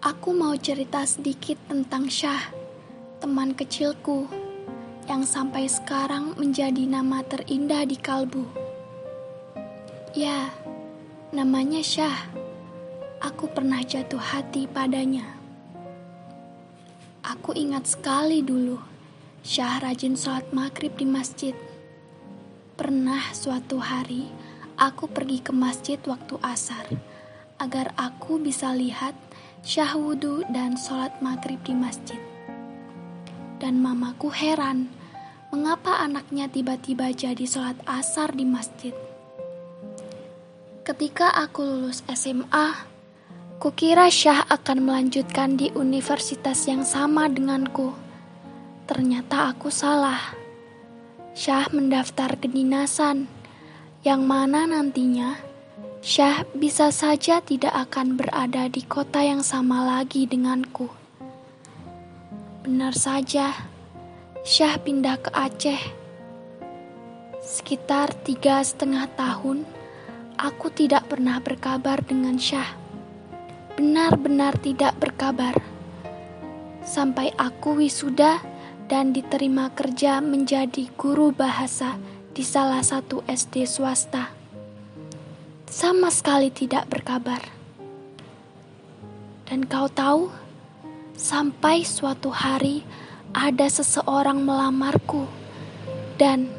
Aku mau cerita sedikit tentang Syah, teman kecilku yang sampai sekarang menjadi nama terindah di kalbu. Ya, namanya Syah. Aku pernah jatuh hati padanya. Aku ingat sekali dulu, Syah rajin sholat maghrib di masjid. Pernah suatu hari, aku pergi ke masjid waktu asar, agar aku bisa lihat Syah wudhu dan sholat maghrib di masjid. Dan mamaku heran, mengapa anaknya tiba-tiba jadi sholat asar di masjid. Ketika aku lulus SMA, kukira Syah akan melanjutkan di universitas yang sama denganku. Ternyata aku salah. Syah mendaftar kedinasan, yang mana nantinya Syah bisa saja tidak akan berada di kota yang sama lagi denganku. Benar saja, Syah pindah ke Aceh. Sekitar tiga setengah tahun, aku tidak pernah berkabar dengan Syah. Benar-benar tidak berkabar. Sampai aku wisuda dan diterima kerja menjadi guru bahasa di salah satu SD swasta sama sekali tidak berkabar. Dan kau tahu, sampai suatu hari ada seseorang melamarku, dan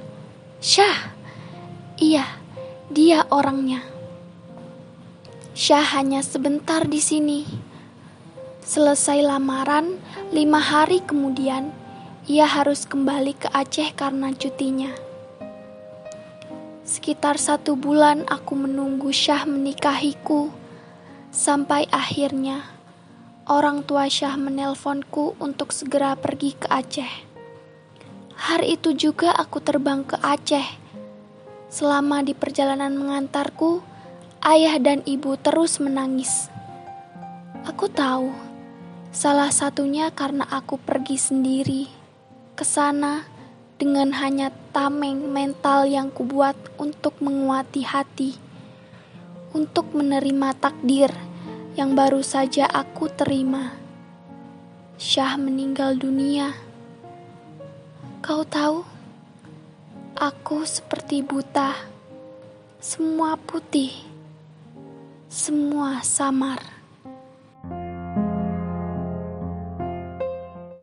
Syah, iya, dia orangnya. Syah hanya sebentar di sini. Selesai lamaran, lima hari kemudian ia harus kembali ke Aceh karena cutinya. Sekitar satu bulan aku menunggu Syah menikahiku, sampai akhirnya orang tua Syah menelponku untuk segera pergi ke Aceh. Hari itu juga aku terbang ke Aceh. Selama di perjalanan mengantarku, ayah dan ibu terus menangis. Aku tahu, salah satunya karena aku pergi sendiri ke sana dengan hanya tameng mental yang kubuat untuk menguati hati, untuk menerima takdir yang baru saja aku terima. Syah meninggal dunia. Kau tahu, aku seperti buta, semua putih, semua samar.